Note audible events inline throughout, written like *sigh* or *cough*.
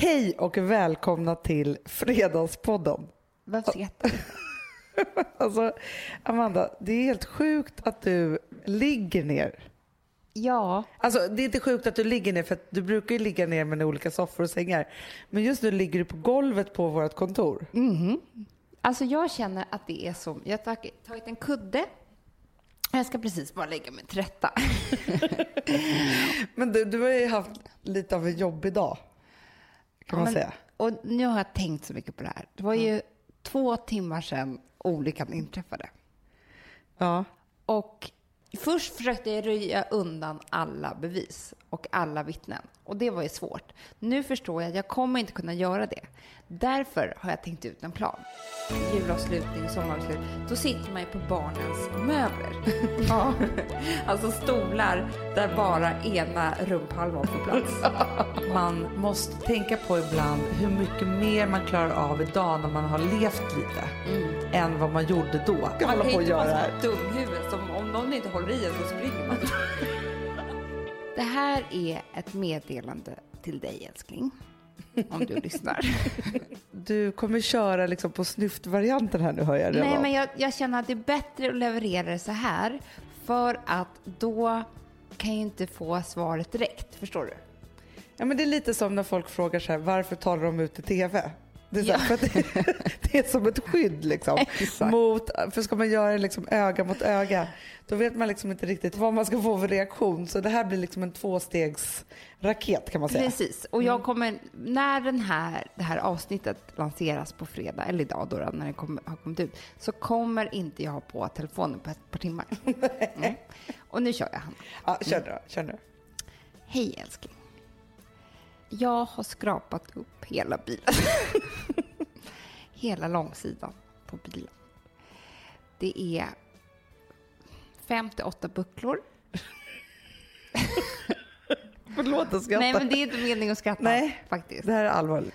Hej och välkomna till Fredagspodden. Varför skrattar *laughs* du? Alltså, Amanda, det är helt sjukt att du ligger ner. Ja, Alltså, det är inte sjukt att du ligger ner för du brukar ju ligga ner med olika soffor och sängar. Men just nu ligger du på golvet på vårt kontor. alltså jag känner att det är som, jag har tagit, tagit en kudde, jag ska precis bara lägga mig till rätta. *laughs* Men du, du har ju haft lite av en jobbig dag. Kan man Men- säga. Och nu har jag tänkt så mycket på det här. Det var ju två timmar sedan olyckan inträffade. Ja. Och först försökte jag röja undan alla bevis och alla vittnen. Och det var ju svårt. Nu förstår jag att jag kommer inte kunna göra det. Därför har jag tänkt ut en plan. Julavslutning, sommaravslutning. Då sitter man ju på barnens möbler. *laughs* Ja. Alltså stolar där bara ena rumphalvan får plats. *laughs* Man måste tänka på ibland hur mycket mer man klarar av idag när man har levt lite än vad man gjorde då. Man kan inte vara så dumhuvud som om någon inte håller i en så springer man. *laughs* Det här är ett meddelande till dig älskling. Om du lyssnar. *laughs* Du kommer köra liksom på snyftvarianten här nu hör jag redan. Nej, men jag, jag känner att det är bättre att leverera det så här. För att då kan jag inte få svaret direkt. Förstår du? Ja, men det är lite som när folk frågar så här, varför talar de ut i TV? Det är, så för att det, *laughs* det är som ett skydd liksom. *laughs* Mot, för ska man göra det liksom öga mot öga, då vet man liksom inte riktigt vad man ska få för reaktion. Så det här blir liksom en tvåstegsraket kan man säga. Precis. Och jag kommer, när den här, det här avsnittet lanseras på fredag, eller idag då, när det kommer, har kommit ut, så kommer inte jag ha på telefonen på ett par timmar. *laughs* Mm. Och nu kör jag han. Ja, kör nu då, kör nu. Hej älskling. Jag har skrapat upp hela bilen. *laughs* hela långsidan på bilen. Det är 58 bucklor. *laughs* Förlåt att skratta. Nej, men det är inte meningen att skratta Nej. faktiskt. Det här är allvarligt.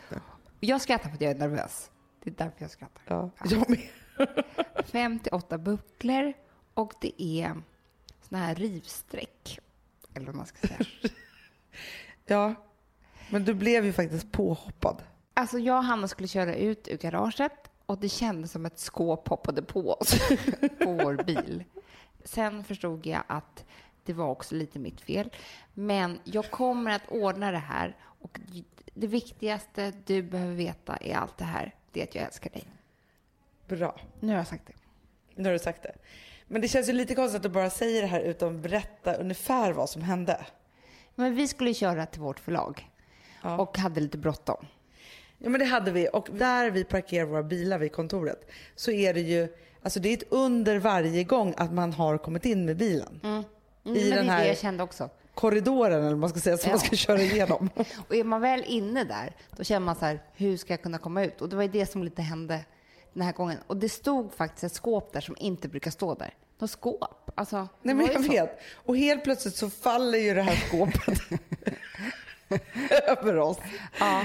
Jag skrattar för att jag är nervös. Det är därför jag skrattar. Ja, jag med. *laughs* 58 bucklor och det är såna här rivsträck. Eller vad man ska säga. Ja, men du blev ju faktiskt påhoppad. Alltså jag och Hanna skulle köra ut ur garaget och det kändes som ett skåp hoppade på oss *laughs* på vår bil. Sen förstod jag att det var också lite mitt fel. Men jag kommer att ordna det här och det viktigaste du behöver veta i allt det här, det är att jag älskar dig. Bra. Nu har jag sagt det. Nu har du sagt det. Men det känns ju lite konstigt att du bara säger det här utan att berätta ungefär vad som hände. Men vi skulle köra till vårt förlag Ja. och hade lite bråttom. Ja men det hade vi och där vi parkerar våra bilar vid kontoret så är det ju, alltså det är ett under varje gång att man har kommit in med bilen. Mm, I men den här-. Korridoren eller vad man ska säga som Ja. man ska köra igenom. *laughs* Och är man väl inne där, då känner man så här, hur ska jag kunna komma ut? Och det var ju det som lite hände den här gången. Och det stod faktiskt ett skåp där som inte brukar stå där. Något skåp. Alltså, Nej men jag så. vet. Och helt plötsligt så faller ju det här skåpet *laughs* *laughs* över oss Ja,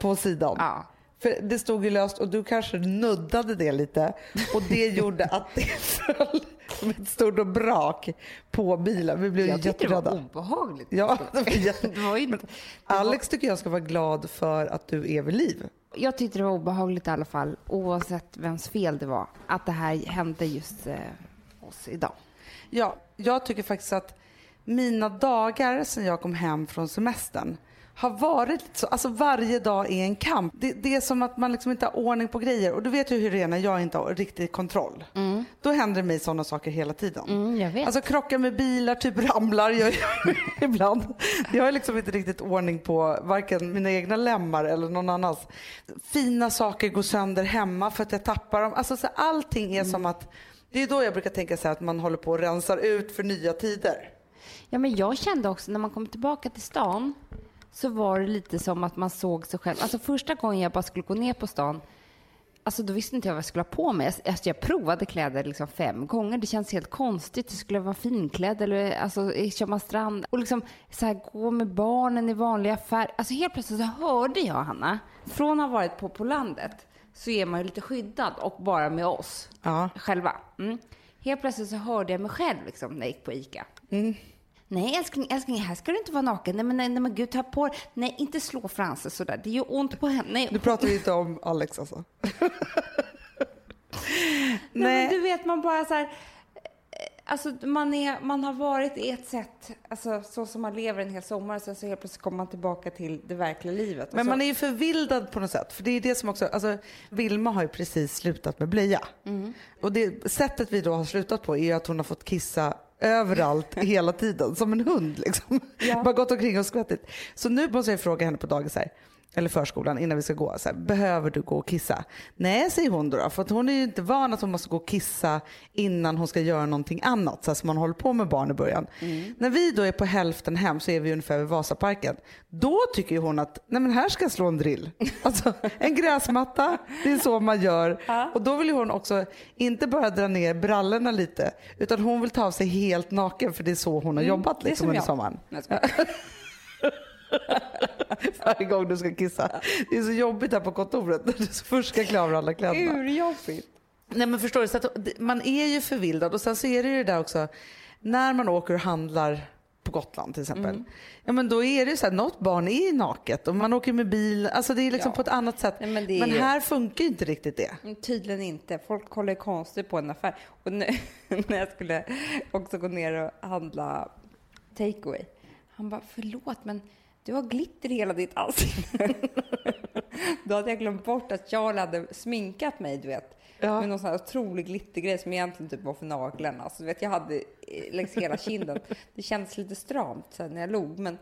på sidan. ja. För det stod ju löst och du kanske nuddade det lite och det *laughs* gjorde att det föll som ett stort brak på bilen. Vi blev Jag tyckte det var jätterädda. obehagligt. Ja, det var jätte... *laughs* Det var inte, Alex tycker jag ska vara glad för att du är vid liv. jag tyckte det var obehagligt i alla fall, oavsett vems fel det var, att det här hände just eh, oss idag. Ja, jag tycker faktiskt att mina dagar sedan jag kom hem från semestern har varit så, alltså varje dag är en kamp. Det, det är som att man liksom inte har ordning på grejer och du vet ju hur det är när jag inte har riktig kontroll. Då händer det mig sådana saker hela tiden. Mm, jag vet. Alltså krockar med bilar, typ ramlar jag *laughs* ibland. Jag har liksom inte riktigt ordning på varken mina egna lemmar eller någon annans. Fina saker går sönder hemma för att jag tappar dem. Alltså så allting är som att, det är då jag brukar tänka så här att man håller på och rensar ut för nya tider. Ja, men jag kände också när man kom tillbaka till stan så var det lite som att man såg sig själv. Alltså första gången jag bara skulle gå ner på stan, alltså då visste inte jag vad jag skulle ha på mig. Alltså, jag provade kläder liksom fem gånger. Det känns helt konstigt. Det skulle vara finklädd eller alltså, i Tjommastrand. Och liksom så här, gå med barnen i vanliga färg. Alltså helt plötsligt så hörde jag, Hanna, från att ha varit på, på landet så är man ju lite skyddad och bara med oss Ja. själva. Mm. Helt plötsligt så hörde jag mig själv liksom, när jag gick på ICA. Nej älskling, älskling, här ska du inte vara naken. Nej men, nej, nej, men gud, ta på Nej, inte slå Frances sådär. Det gör ont på henne. Nej, Nu pratar vi inte om Alex alltså. *laughs* Nej. men du vet, man bara så här... eh, Alltså man, är, man har varit i ett sätt, alltså så som man lever en hel sommar, sen så helt plötsligt kommer man tillbaka till det verkliga livet. Men så, man är ju förvildad på något sätt. För det är det som också, alltså Vilma har ju precis slutat med blöja. Och det sättet vi då har slutat på är ju att hon har fått kissa överallt *laughs* hela tiden, som en hund liksom. Ja. Bara gått omkring och skvättit. Så nu måste jag fråga henne på dagis här, eller förskolan innan vi ska gå. Så här, Behöver du gå och kissa? Nej, säger hon då, för att hon är ju inte van att hon måste gå och kissa innan hon ska göra någonting annat, så här, som man håller på med barn i början. När vi då är på hälften hem så är vi ungefär vid Vasaparken. Då tycker ju hon att nej men här ska jag slå en drill. *laughs* Alltså en gräsmatta, det är så man gör. Och då vill ju hon också inte bara dra ner brallorna lite, utan hon vill ta av sig helt naken för det är så hon har jobbat det är liksom, som under sommaren. *laughs* *laughs* Varje gång du ska kissa. Det är så jobbigt här på kontoret när du först ska klä av alla kläderna. Urjobbigt. Nej men förstår du, så att man är ju förvildad och sen så är det ju det där också när man åker och handlar på Gotland till exempel. Mm. Ja men då är det ju så här, något barn är naket och man åker med bil, alltså det är liksom Ja. på ett annat sätt. Nej, men men ju- här funkar ju inte riktigt det. Mm, Tydligen inte. Folk kollar konstigt på en affär. Och nu, *laughs* när jag skulle också gå ner och handla takeaway. Han bara, förlåt men du har glitter i hela ditt ansikte. *laughs* Då hade jag glömt bort att Charlie hade sminkat mig, du vet. Ja. Med någon sån här otrolig glittergrej som egentligen typ var för naglarna. Så du vet, jag hade eh, längs hela kinden. Det kändes lite stramt sen när jag log, men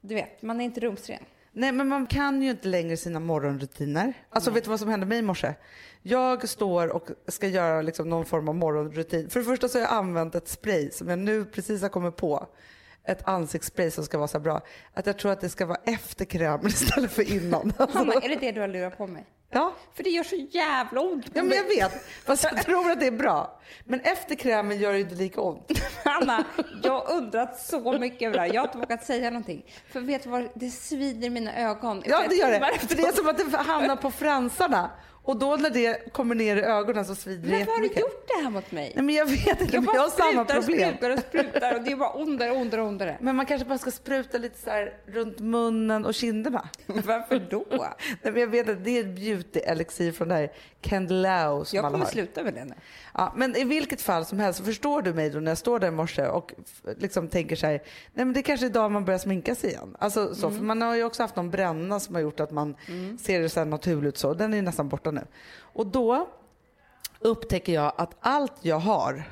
du vet, man är inte rumsren. Nej men man kan ju inte längre sina morgonrutiner. Alltså vet du vad som hände mig i morse? Jag står och ska göra liksom någon form av morgonrutin. För det första så har jag använt ett spray som jag nu precis har kommit på. Ett ansiktsspray som ska vara så bra. Att jag tror att det ska vara efter krämen *laughs* istället för innan. *laughs* Alltså, Hanna, är det det du har lurat på mig? ja. För det gör så jävla ont på ja men jag vet. Fast jag tror att det är bra. Men efter krämen gör det inte lika ont. *laughs* Anna, jag har undrat så mycket över det här. Jag har inte vågat säga någonting. För vet du vad, det svider i mina ögon. Ja det gör det. För det är som att det hamnar på fransarna. Och då när det kommer ner i ögonen så svider det Men vad har du gjort det här mot mig? Nej men jag vet inte, Jag men jag har bara samma problem. sprutar och sprutar och det är bara ondare och ondare och ondare. Men man kanske bara ska spruta lite så här runt munnen och kinderna. Varför då? *laughs* Nej, men jag vet att det är ett beauty elixir från det här Candelau som Jag alla kommer har. sluta med det nu. Ja, men i vilket fall som helst förstår du mig då när jag står där i morse och liksom tänker så här, nej men det är kanske är idag man börjar sminka sig igen. Alltså, så, Mm. för man har ju också haft någon bränna som har gjort att man ser det så här naturligt så. Den är ju nästan borta nu. Och då upptäcker jag att allt jag har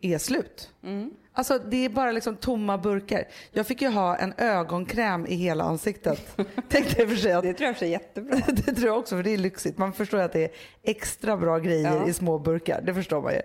är slut. Mm. Alltså det är bara liksom tomma burkar. Jag fick ju ha en ögonkräm i hela ansiktet. *laughs* Tänkte jag för sig att Det tror jag för sig är jättebra. *laughs* det tror jag också, för det är lyxigt. Man förstår ju att det är extra bra grejer Ja. i små burkar. Det förstår man ju.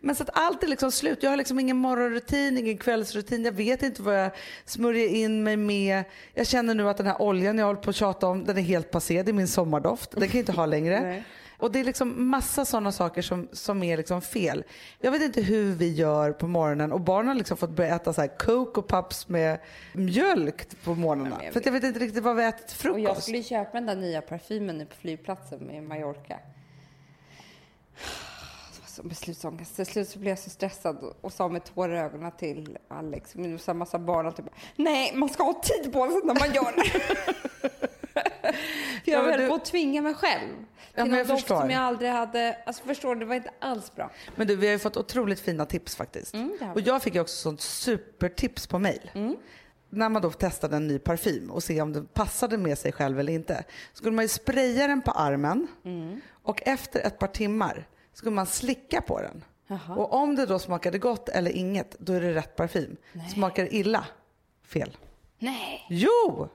Men så att allt är liksom slut. Jag har liksom ingen morgonrutin, ingen kvällsrutin. Jag vet inte vad jag smörjer in mig med. Jag känner nu att den här oljan jag håller på att tjata om, den är helt passé. Det är min sommardoft. Den kan jag inte ha längre. *laughs* Och det är liksom massa sådana saker som, som är liksom fel. Jag vet inte hur vi gör på morgonen och barnen har liksom fått börja äta så här Coke och Paps med mjölk på morgnarna. Ja, för jag vet inte riktigt vad vi äter till Och jag frukost. skulle köpa den där nya parfymen nu på flygplatsen med Mallorca. Så beslutsångest. Till slut så blev jag så stressad och- sa med tårar i ögonen till Alex, en massa barn och typ Nej, man ska ha tid på sig när man gör det. *laughs* Jag Ja, höll du- på att tvinga mig själv Ja, till men någon doft som jag aldrig hade, alltså förstår du, det var inte alls bra. Men du, vi har ju fått otroligt fina tips faktiskt. Mm, och jag fick ju också sånt supertips på mail. När man då testade en ny parfym och se om den passade med sig själv eller inte. Skulle man ju spraya den på armen Mm. och efter ett par timmar skulle man slicka på den. Jaha. Och om det då smakade gott eller inget, då är det rätt parfym. Smakar det illa, fel. Nej. Jo!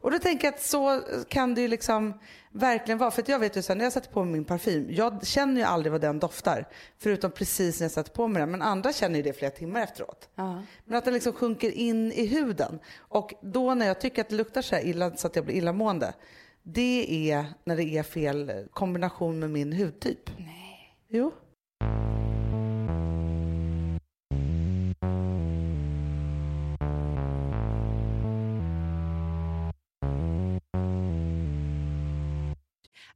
Och då tänker jag att så kan det ju liksom verkligen vara. För jag vet ju här, när jag sätter på mig min parfym, jag känner ju aldrig vad den doftar. Förutom precis när jag sätter på mig den. Men andra känner ju det flera timmar efteråt. Ja. Men att den liksom sjunker in i huden. Och då när jag tycker att det luktar så illa så att jag blir illamående. Det är när det är fel kombination med min hudtyp. Nej. Jo.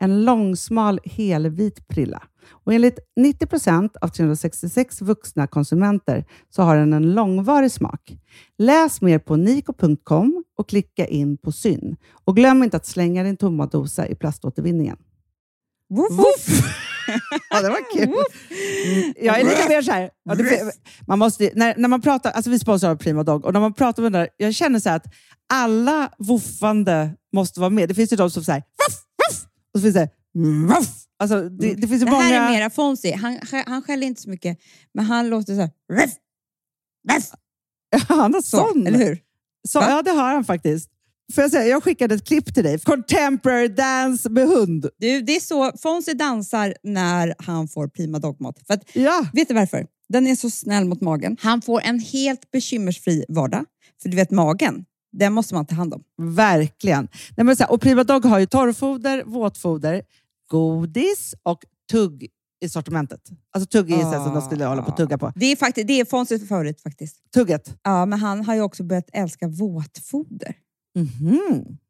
En långsmal helvit prilla. Och enligt 90 procent av 366 vuxna konsumenter så har den en långvarig smak. Läs mer på niko.com och klicka in på Syn. Och glöm inte att slänga din tomma dosa i plaståtervinningen. Woof! *laughs* ja, det var kul. Mm, Jag är lite mer så här. Ja, det, man måste, när, när man pratar, alltså vi sponsrar Prima Dog och när man pratar med den där, jag känner så att alla woofande måste vara med. Det finns ju de som säger voff, och så finns det. Alltså, det, det finns ju Det många... här är mera Fonzie. Han, han skäller inte så mycket, men han låter så här... *laughs* Han har Så, sån. eller hur? Så, ja, det har han faktiskt. Får jag, säga, jag skickade ett klipp till dig. Contemporary dance med hund. Du, det är så Fonzie dansar när han får prima dogmat. För att, Ja, vet du varför? Den är så snäll mot magen. Han får en helt bekymmersfri vardag. För du vet, magen, den måste man ta hand om. verkligen. Nej, men så här, och Prima Dog har ju torrfoder, våtfoder, godis och tugg i sortimentet. Alltså tugg är ah. som de skulle hålla på att tugga på. Det är, faktiskt, det är Fonzies favorit faktiskt. Tugget. Ja, men han har ju också börjat älska våtfoder. Mhm.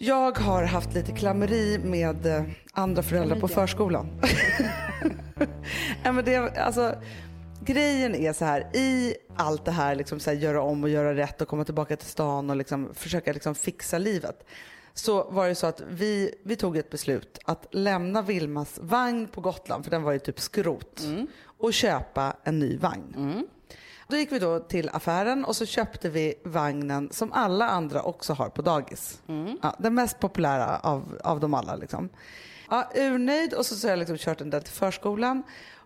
Jag har haft lite klammeri med eh, andra föräldrar på förskolan. *laughs* Nej, men det, alltså, grejen är så här, i allt det här, liksom så här, göra om och göra rätt och komma tillbaka till stan och liksom, försöka liksom, fixa livet. Så var det så att vi, vi tog ett beslut att lämna Vilmas vagn på Gotland, för den var ju typ skrot, och köpa en ny vagn. Då gick vi då till affären och så köpte vi vagnen som alla andra också har på dagis. Ja, den mest populära av, av dem alla. Liksom. Ja, urnöjd och så, så har jag liksom kört den där till förskolan.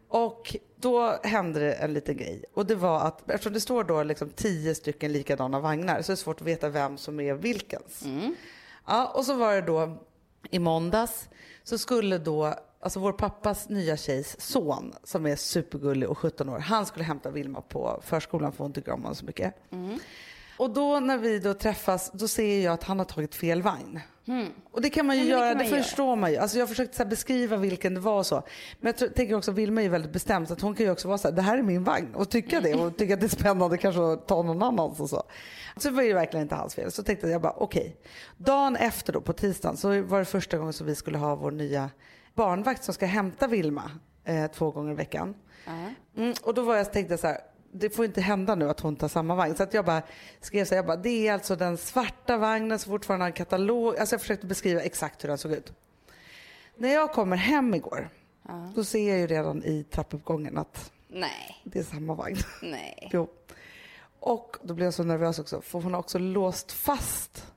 Och då hände det en liten grej. Och det var att eftersom det står då liksom tio stycken likadana vagnar så är det svårt att veta vem som är vilkens. Ja, och så var det då i måndags så skulle då, alltså vår pappas nya tjejs son som är supergullig och 17 år, han skulle hämta Vilma på förskolan för hon tycker om honom så mycket. Och då när vi då träffas, då ser jag att han har tagit fel vagn. Och det kan man ju Ja, det göra, det, man göra. förstår man ju. Alltså jag försökte så beskriva vilken det var och så. Men jag tror, tänker också, Vilma är väldigt bestämd så att hon kan ju också vara så här, det här är min vagn och tycka det och tycka att det är spännande kanske att ta någon annans och så. Så det var ju verkligen inte hans fel. Så tänkte jag bara okej. Dagen efter då på tisdagen så var det första gången som vi skulle ha vår nya barnvakt som ska hämta Vilma eh, två gånger i veckan. Mm, och då var jag tänkte så här, det får inte hända nu att hon tar samma vagn. Så att jag bara skrev så här, jag bara, det är alltså den svarta vagnen som fortfarande har en katalog. Alltså jag försökte beskriva exakt hur den såg ut. När jag kommer hem igår, då ser jag ju redan i trappuppgången att Nej, det är samma vagn. nej. *laughs* Jo. Och då blev jag så nervös också, för hon har också låst fast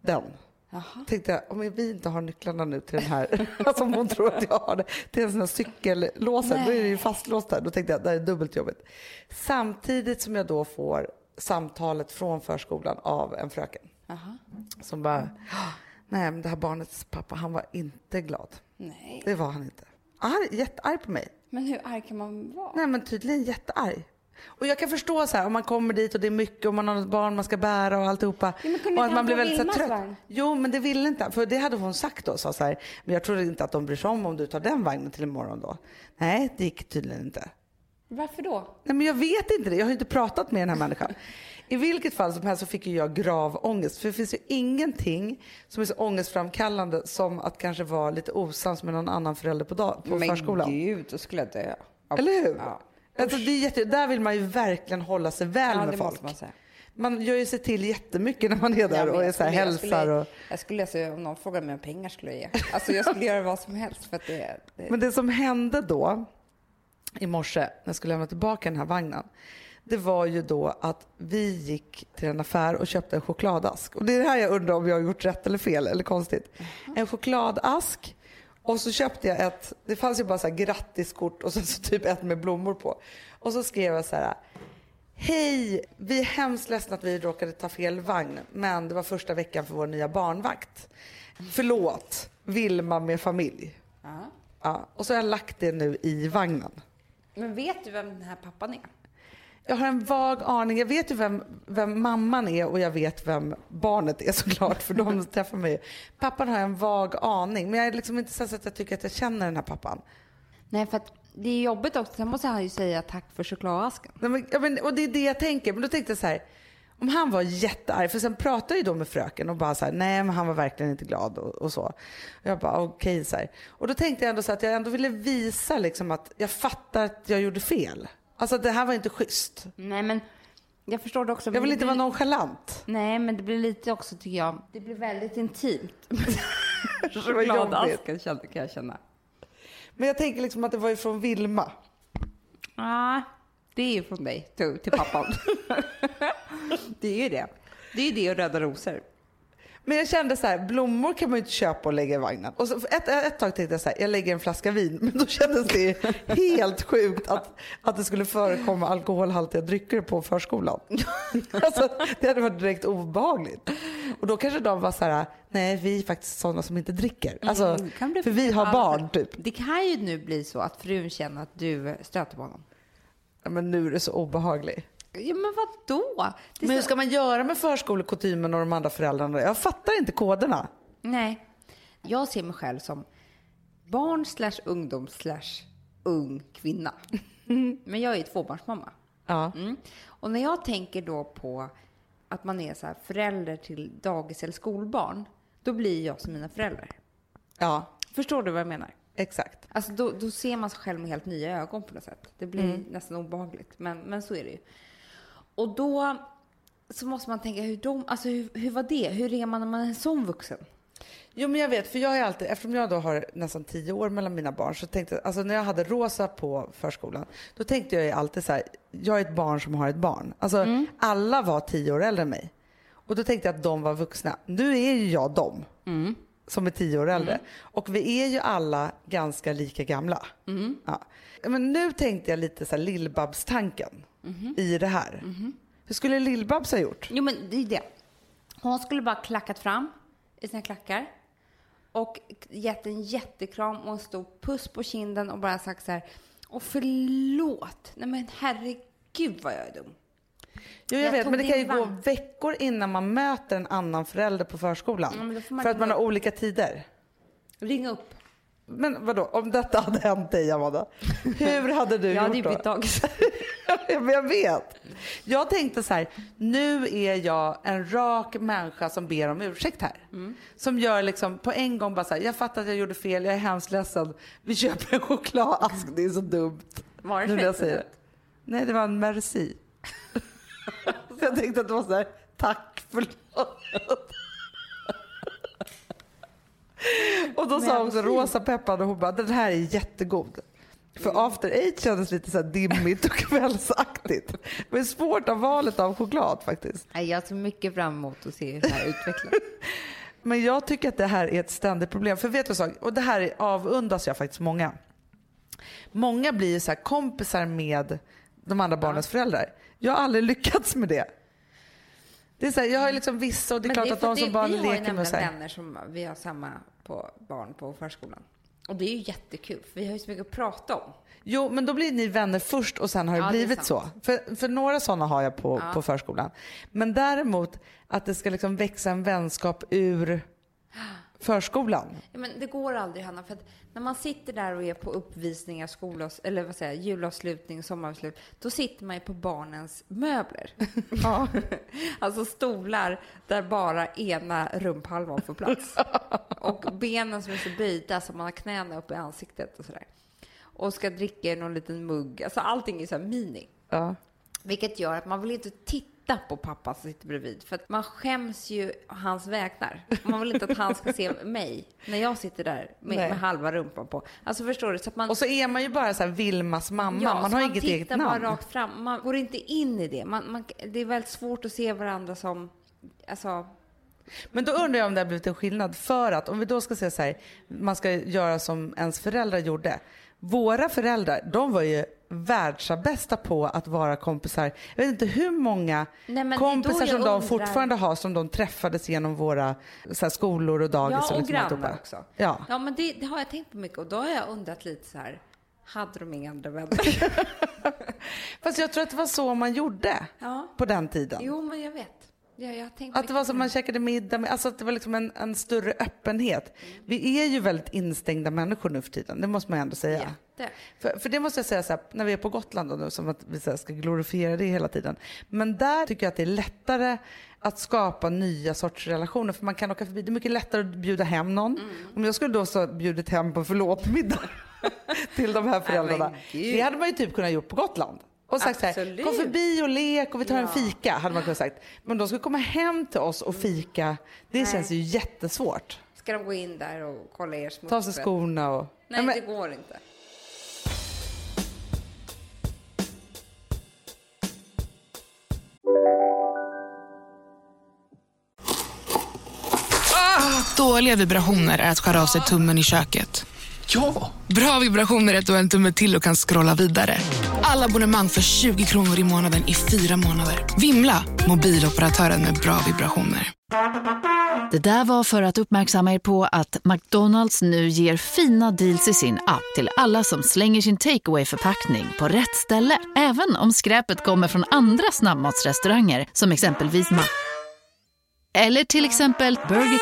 den. Jaha. Tänkte jag, om vi inte har nycklarna nu till den här, *laughs* alltså om hon tror att jag har det, till en sån här cykellåsen, då är det ju fastlåst där. Då tänkte jag, det här är dubbelt jobbigt. Samtidigt som jag då får samtalet från förskolan av en fröken Jaha. som bara, nej men det här barnets pappa, han var inte glad. Nej. Det var han inte. Arg, jättearg på mig. Men hur arg kan man vara? Nej men tydligen jättearg. Och jag kan förstå så här om man kommer dit och det är mycket och man har ett barn man ska bära och alltihopa. Ja, men och inte han få Vilmas trött. vagn? Jo men det ville inte för det hade hon sagt då. Sa så här, men jag tror inte att de bryr sig om om du tar den vagnen till imorgon då. Nej det gick tydligen inte. Varför då? Nej men jag vet inte det, jag har ju inte pratat med den här människan. *laughs* I vilket fall som helst så fick ju jag grav ångest. För det finns ju ingenting som är så ångestframkallande som att kanske vara lite osams med någon annan förälder på, dag, på förskolan. gud, då skulle jag dö. Eller hur? Ja. Alltså, det är jätte, där vill man ju verkligen hålla sig väl Ja, med folk. man säga. Man gör ju sig till jättemycket när man är där Ja, och är jag så här, skulle- jag hälsar. skulle- Och... Jag skulle, alltså, om någon frågade mig om pengar skulle jag ge. Alltså jag skulle göra vad som helst för att det... det... Men det som hände då i morse när jag skulle lämna tillbaka den här vagnen. Det var ju då att vi gick till en affär och köpte en chokladask. Och det är det här jag undrar om jag har gjort rätt eller fel eller konstigt. En chokladask och så köpte jag ett, det fanns ju bara så här grattiskort och sen så typ ett med blommor på. Och så skrev jag så här. Hej, vi är hemskt ledsna att vi råkade ta fel vagn, men det var första veckan för vår nya barnvakt. Förlåt, Vilma med familj. Ja. Ja, och så har jag lagt det nu i vagnen. Men vet du vem den här pappan är? Jag har en vag aning. Jag vet ju vem, vem mamman är och jag vet vem barnet är såklart för de *laughs* träffar mig. Pappan har jag en vag aning men jag är liksom inte så att jag tycker att jag känner den här pappan. Nej, för att det är jobbigt också. Sen måste han ju säga tack för chokladasken. Nej, men, ja, men, och det är det jag tänker. Men då tänkte jag så här. Om han var jättearg, för sen pratade jag ju då med fröken och bara så här, nej men han var verkligen inte glad och, och så. Och jag bara okej så här. Och då tänkte jag ändå så att jag ändå ville visa liksom att jag fattar att jag gjorde fel. Alltså det här var inte schysst. Nej, men jag förstår det också. Jag vill inte vara nonchalant. Nej, men det blir lite också tycker jag. Det blir väldigt intimt. *laughs* Chokladasken känner- kan jag känna. Men jag tänker liksom att det var ju från Vilma. Ja, det är ju från dig till, till pappan. *laughs* *laughs* det är ju det. Det är ju det och röda rosor. Men jag kände så här, blommor kan man ju inte köpa och lägga i vagnen. Och så ett, ett tag tänkte jag så här, jag lägger en flaska vin. Men då kändes det helt sjukt att, att det skulle förekomma alkoholhaltiga drycker på förskolan. *laughs* alltså, det hade varit direkt obehagligt. Och då kanske de var så här, nej vi är faktiskt sådana som inte dricker. Alltså, Mm, kan bli för vi har barn typ. Det kan ju nu bli så att frun känner att du stöter på honom. Ja, men nu är det så obehagligt. Ja, men vad då? Det Men hur ska man göra med förskolekostymen och de andra föräldrarna? Jag fattar inte koderna. Nej. Jag ser mig själv som barn slash ungdom slash ung kvinna. *laughs* Men jag är tvåbarnsmamma. Ja. Mm. Och när jag tänker då på att man är så här förälder till dagis eller skolbarn, då blir jag som mina föräldrar. ja, Förstår du vad jag menar? exakt. Alltså då, då ser man sig själv med helt nya ögon på något sätt. Det blir nästan obehagligt, men, men så är det ju. Och då så måste man tänka, hur, de, alltså hur, hur var det? Hur är man när man är en sån vuxen? Jo men jag vet, för jag har alltid, eftersom jag då har nästan tio år mellan mina barn så tänkte jag, alltså när jag hade Rosa på förskolan, då tänkte jag ju alltid så här, jag är ett barn som har ett barn. Alltså alla var tio år äldre än mig. Och då tänkte jag att de var vuxna. Nu är ju jag dem som är tio år äldre. Och vi är ju alla ganska lika gamla. Ja. Men nu tänkte jag lite så här Lill-Babs-tanken i det här. Hur skulle Lill-Babs ha gjort? Jo, men det är det. Hon skulle bara klackat fram i sina klackar och gett en jättekram och en stor puss på kinden och bara sagt så här, och förlåt, nej men herregud vad jag är dum. Jo, jag, Jag vet, men det kan ju din gå veckor innan man möter en annan förälder på förskolan. Ja, då för att man har olika tider. Ring upp. Men vadå, om detta hade hänt dig Amanda, *laughs* hur hade du Jag gjort hade ju då? bytt dagis. *laughs* Ja, *laughs* men jag vet. Jag tänkte så här, nu är jag en rak människa som ber om ursäkt här. Som gör liksom på en gång bara så här, jag fattar att jag gjorde fel, jag är hemskt ledsen. Vi köper en chokladask, det är så dumt. Var det Nu jag säger det. Nej, det var en merci. *laughs* så jag tänkte att det var så här, tack, förlåt. Och då sa hon också rosa peppar och hon bara, den här är jättegod. För after eight kändes lite så dimmigt och *laughs* kvällsaktigt. Det är svårt av valet av choklad faktiskt. Jag ser mycket fram emot att se hur det här utvecklas. *laughs* Men jag tycker att det här är ett ständigt problem. För vet du vad, och det här avundas jag faktiskt många. Många blir ju så kompisar med de andra barnens föräldrar. Jag har aldrig lyckats med det. Det är så här, jag har ju liksom vissa och det är klart är att de som det- barn vi har ju leker med och så nämligen här. vänner som vi har samma på barn på förskolan. Och det är ju jättekul, för vi har ju så mycket att prata om. Jo, men då blir ni vänner först och sen har det Ja, det blivit så. För, för några sådana har jag på, på förskolan. Men däremot att det ska liksom växa en vänskap ur förskolan. Men det går aldrig, Hanna, för att när man sitter där och är på uppvisningar, skolavs- eller vad säger julavslutning, sommaravslut, då sitter man ju på barnens möbler. *laughs* Ja. alltså stolar där bara ena rumphalvan får plats. och benen som är så böjda så man har knäna upp i ansiktet och sådär. Och ska dricka i någon liten mugg. Alltså allting är så här mini. Ja. Vilket gör att man vill inte titta på pappa som sitter bredvid. För att man skäms ju hans vägnar. Man vill inte att han ska se mig när jag sitter där med, med halva rumpan på. Alltså förstår du? Så man, Och så är man ju bara så här Vilmas mamma. ja, man har inget tittar eget namn. bara rakt fram. Man går inte in i det. Man, man, det är väldigt svårt att se varandra som... Alltså, Men då undrar jag om det har blivit en skillnad. För att om vi då ska säga så här, man ska göra som ens föräldrar gjorde. Våra föräldrar, de var ju världsbästa på att vara kompisar. Jag vet inte hur många Nej, kompisar som de undrar- fortfarande har som de träffades genom våra så här, skolor och dagis. ja, och liksom alltihopa. grannar också. Ja. ja men det, det har jag tänkt på mycket. Och då har jag undrat lite så här, hade de inga andra vänner? *laughs* Fast jag tror att det var så man gjorde ja. på den tiden. Jo, men jag vet. Ja, Att det var som man käkade middag med, alltså att det var liksom en, en större öppenhet. Vi är ju väldigt instängda människor nu för tiden, det måste man ändå säga. Jätte. För, för det måste jag säga så här, när vi är på Gotland då, nu, som att vi så här, ska glorifiera det hela tiden. Men där tycker jag att det är lättare att skapa nya sorts relationer. För man kan åka förbi, det är mycket lättare att bjuda hem någon. Mm. Om jag skulle då så bjudit hem på förlåtmiddag *laughs* till de här föräldrarna. det hade man ju typ kunnat gjort på Gotland. Och sagt så här, Absolut. kom förbi och lek och vi tar en Ja. fika, hade man kunnat sagt. Men de ska komma hem till oss och fika, det Nej. känns ju jättesvårt. Ska de gå in där och kolla er smuts? Ta sig skorna och... Nej, men- det går inte. Dåliga vibrationer är att skära av sig tummen i köket. Ja! Bra vibrationer är att du har en tumme till och kan scrolla vidare. Alla abonnemang för 20 kronor i månaden i fyra månader. Vimla! Mobiloperatören med bra vibrationer. Det där var för att uppmärksamma er på att McDonalds nu ger fina deals i sin app till alla som slänger sin takeaway förpackning på rätt ställe. Även om skräpet kommer från andra snabbmatsrestauranger som exempelvis Ma... Eller till exempel Burger...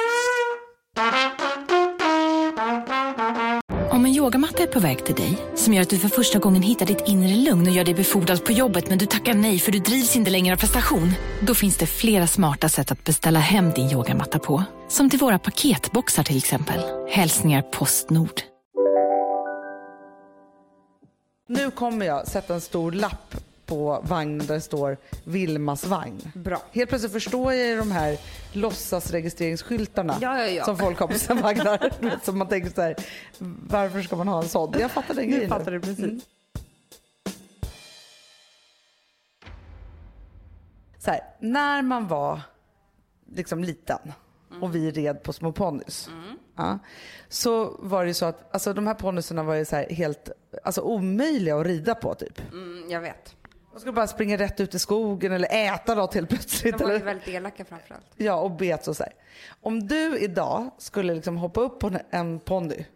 En yogamatta är på väg till dig, som gör att du för första gången hittar ditt inre lugn och gör dig befordrad på jobbet men du tackar nej för du drivs inte längre av prestation. Då finns det flera smarta sätt att beställa hem din yogamatta på. Som till våra paketboxar till exempel. Hälsningar Postnord. Nu kommer jag sätta en stor lapp på vagnen där det står Vilmas vagn. Bra. Helt plötsligt förstår jag ju de här låtsasregistreringsskyltarna Ja, ja, ja. som folk har på sina *laughs* vagnar. Som man tänker så här, varför ska man ha en sån? Jag fattar den grejen. fattar du precis. Mm. Så här, när man var liksom liten och vi red på små ponnys. Ja, så var det ju så att alltså, de här ponnyerna var ju så helt alltså, omöjliga att rida på typ. Mm, jag vet. Man skulle bara springa rätt ut i skogen eller äta något helt plötsligt. De var ju väldigt elaka framförallt. ja, och bet och så här. Om du idag skulle liksom hoppa upp på en- ponny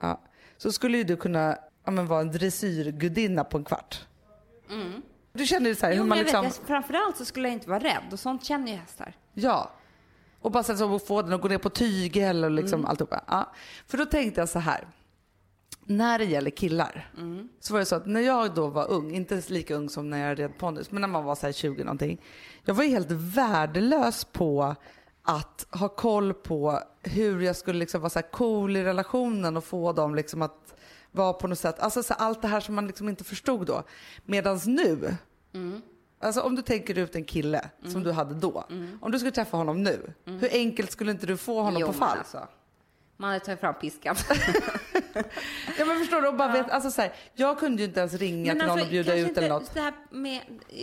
ja, så skulle ju du kunna ja, men, vara en dressyrgudinna på en kvart. Du känner ju så här Jo, hur man liksom... vet, framförallt så skulle jag inte vara rädd och sånt känner ju hästar. Ja. Och bara så att få den att gå ner på tygel och liksom alltihopa. Ja. För då tänkte jag så här. När det gäller killar Mm. så var det så att när jag då var ung, inte lika ung som när jag red ponnys, men när man var så här 20 någonting. Jag var ju helt värdelös på att ha koll på hur jag skulle liksom vara så cool i relationen och få dem liksom att vara på något sätt, alltså så allt det här som man liksom inte förstod då. Medans nu, Mm. alltså om du tänker ut en kille som du hade då, om du skulle träffa honom nu, hur enkelt skulle inte du få honom Mm. Jo, på fall? Alltså, man hade tagit fram piskan. *laughs* *laughs* Ja men förstår du? Och bara vet, alltså så här, jag kunde ju inte ens ringa till någon och bjuda ut eller alltså, något. Det här med,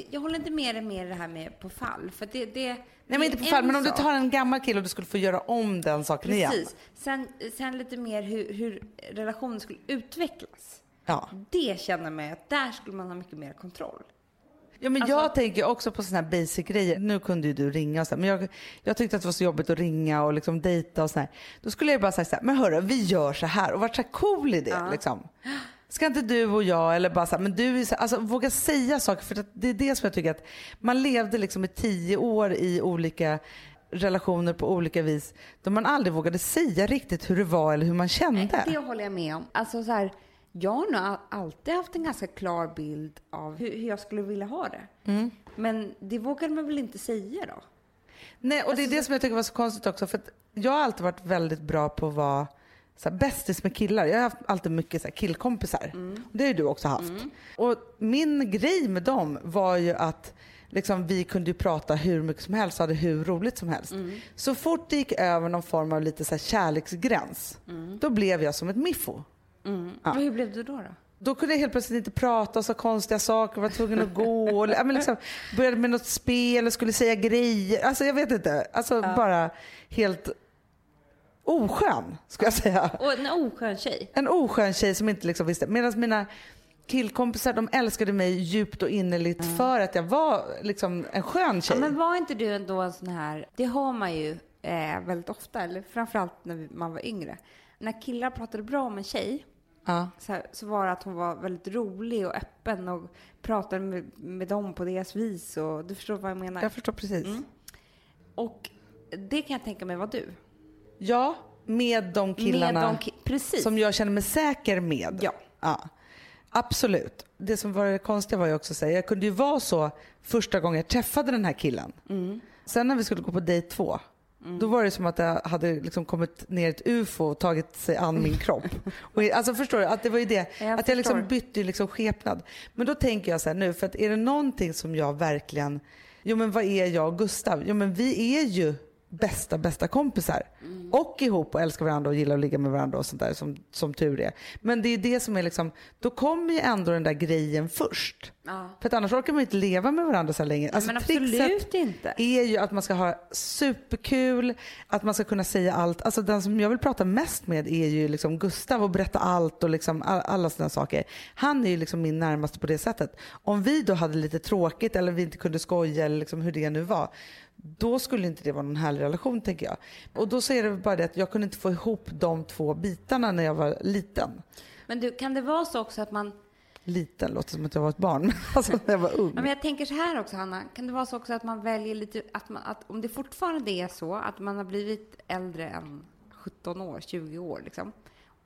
jag håller inte med dig med det här med på fall. För det, det, Nej men inte på fall, men om du tar en gammal kille och du skulle få göra om den saken igen. Precis. Sen, sen lite mer hur, hur relationen skulle utvecklas. Ja. Det känner mig att där skulle man ha mycket mer kontroll. Ja, men Alltså- jag tänker också på såna här basic grejer. Nu kunde ju du ringa och så här, men jag, jag tyckte att det var så jobbigt att ringa och liksom dejta och så här. Då skulle jag bara säga så här, men hörru, vi gör så här och varit så här cool i det liksom. Ska inte du och jag eller bara så här, men du är så, alltså våga säga saker för det är det som jag tycker att man levde liksom i tio år i olika relationer på olika vis då man aldrig vågade säga riktigt hur det var eller hur man kände. Det håller jag med om. Alltså så här, jag har nog all- alltid haft en ganska klar bild av hur, hur jag skulle vilja ha det. Mm. Men det vågade man väl inte säga då? Nej, och det Alltså, är det som jag tycker var så konstigt också. För jag har alltid varit väldigt bra på att vara så här, bästis med killar. Jag har haft alltid mycket så här, killkompisar. Mm. Det har ju du också haft. Och min grej med dem var ju att liksom, vi kunde ju prata hur mycket som helst och hade hur roligt som helst. Mm. Så fort det gick över någon form av lite så här, kärleksgräns, Mm. då blev jag som ett miffo. Ja. Och hur blev du då? då? Då kunde jag helt plötsligt inte prata och så konstiga saker, var tvungen att gå. Och, ja, men liksom, började med något spel och skulle säga grejer. Alltså jag vet inte. Alltså bara helt oskön, skulle jag säga. Och en oskön tjej. En oskön tjej som inte liksom visste. Medan mina killkompisar, de älskade mig djupt och innerligt för att jag var liksom en skön tjej. Ja, men var inte du ändå en sån här, det hör man ju eh, väldigt ofta, eller framförallt när man var yngre. När killar pratade bra om en tjej ja. så, här, så var det att hon var väldigt rolig och öppen och pratade med, med dem på deras vis. Och, du förstår vad jag menar? Jag förstår precis. Och det kan jag tänka mig var du. Ja, med de killarna Med de ki- precis. som jag känner mig säker med. Ja. ja. Absolut. Det som var det konstiga var ju också att jag kunde ju vara så första gången jag träffade den här killen. Mm. Sen när vi skulle gå på dejt två, då var det som att jag hade liksom kommit ner ett ufo och tagit sig an min kropp. *laughs* Och, alltså förstår du? Att det var ju det. Jag att jag liksom bytte liksom skepnad. Men då tänker jag så här nu, för att är det någonting som jag verkligen, jo men vad är jag och Gustav? Jo men vi är ju bästa, bästa kompisar. Mm. Och ihop och älskar varandra och gillar att ligga med varandra och sånt där som, som tur är. Men det är det som är liksom, då kommer ju ändå den där grejen först. Ja. För att annars orkar man ju inte leva med varandra så länge. Alltså, men absolut inte. är ju att man ska ha superkul, att man ska kunna säga allt. Alltså den som jag vill prata mest med är ju liksom Gustav och berätta allt och liksom all, alla sådana saker. Han är ju liksom min närmaste på det sättet. Om vi då hade lite tråkigt eller vi inte kunde skoja eller liksom hur det nu var, då skulle inte det vara någon härlig relation tänker jag. Och då så är det bara det att jag kunde inte få ihop de två bitarna när jag var liten. Men du, kan det vara så också att man Liten låter som att jag var ett barn, *laughs* alltså när jag var ung. Men jag tänker så här också, Hanna. Kan det vara så också att man väljer lite, att, man, att om det fortfarande är så att man har blivit äldre än 17 år, 20 år liksom,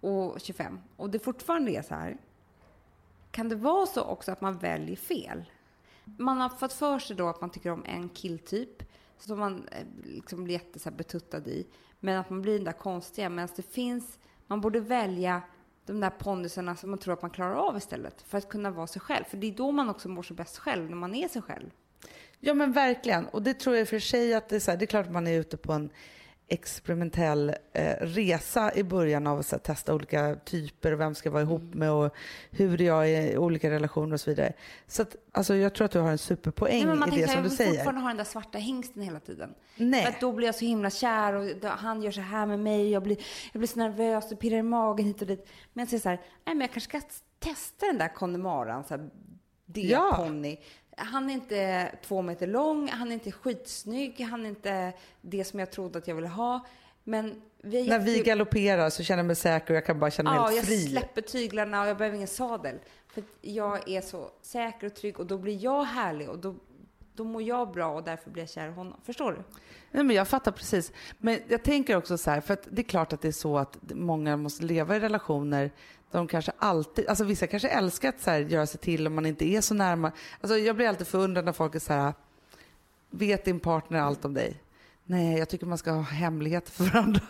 och 25, och det fortfarande är så här. Kan det vara så också att man väljer fel? Man har fått för sig då att man tycker om en killtyp som man eh, liksom blir jätte så här betuttad i, men att man blir den där konstiga, medan det finns, man borde välja de där pondusarna som man tror att man klarar av istället för att kunna vara sig själv. För det är då man också mår så bäst själv, när man är sig själv. Ja men verkligen. Och det tror jag för sig att det är, så här, det är klart att man är ute på en experimentell eh, resa i början av att testa olika typer och vem ska vara ihop med och hur jag är i olika relationer och så vidare. Så att, alltså, jag tror att du har en superpoäng Nej, man i tänker det som du säger. fortfarande ha den där svarta hingsten hela tiden. Nej. För att då blir jag så himla kär och då, han gör så här med mig. Jag blir, jag blir så nervös och pirrar i magen hit och dit. Men jag säger så här, nej men jag kanske ska testa den där Connemaran, så här, det Ja. ponny. Han är inte två meter lång, han är inte skitsnygg, han är inte det som jag trodde att jag ville ha. Men vi är När vi galopperar så känner jag mig säker och jag kan bara känna mig Ja, helt jag fri. släpper tyglarna och jag behöver ingen sadel. För jag är så säker och trygg och då blir jag härlig och då, då mår jag bra och därför blir jag kär i honom. Förstår du? Nej, men jag fattar precis. Men jag tänker också så här, för att det är klart att det är så att många måste leva i relationer de kanske alltid, alltså vissa kanske älskar att så här, göra sig till om man inte är så närma. Alltså jag blir alltid förundrad när folk är så här, vet din partner allt om dig? Nej, jag tycker man ska ha hemligheter för varandra.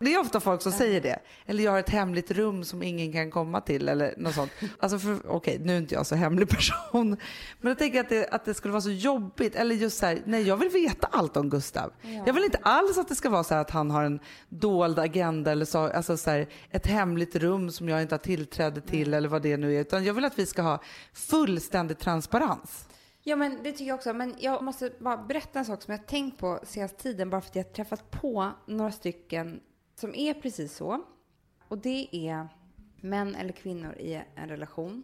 Det är ofta folk som säger det. Eller jag har ett hemligt rum som ingen kan komma till eller något sånt. Alltså för, okej, nu är inte jag så hemlig *laughs* person. Men jag tänker att det, att det skulle vara så jobbigt. Eller just så här, nej jag vill veta allt om Gustav. Jag vill inte alls att det ska vara så att han har en dold agenda eller så, alltså så här, ett hemligt rum som jag inte har tillträde till eller vad det nu är. Utan jag vill att vi ska ha fullständig transparens. Ja, men det tycker jag också. Men jag måste bara berätta en sak som jag har tänkt på senaste tiden, bara för att jag har träffat på några stycken som är precis så. Och det är män eller kvinnor i en relation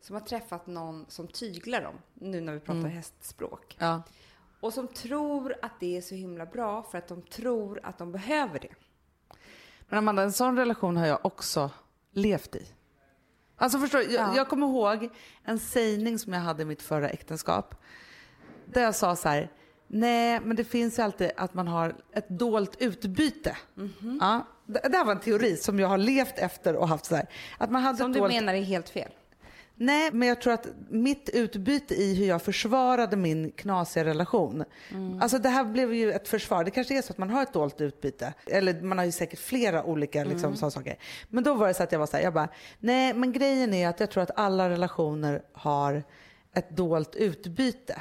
som har träffat någon som tyglar dem, nu när vi pratar hästspråk. Ja. Och som tror att det är så himla bra för att de tror att de behöver det. Men Amanda, en sån relation har jag också levt i. Alltså förstår jag, Ja. jag kommer ihåg en sägning som jag hade i mitt förra äktenskap. Där jag sa så här, nej men det finns ju alltid att man har ett dolt utbyte. Mhm. Ja, det, det här var en teori som jag har levt efter och haft så här. Att man hade Som du dolt... menar är helt fel. Nej, men jag tror att mitt utbyte i hur jag försvarade min knasiga relation. Alltså det här blev ju ett försvar. Det kanske är så att man har ett dolt utbyte. Eller man har ju säkert flera olika liksom, sådana saker. Men då var det så att jag var så här, jag bara, nej men grejen är att jag tror att alla relationer har ett dolt utbyte.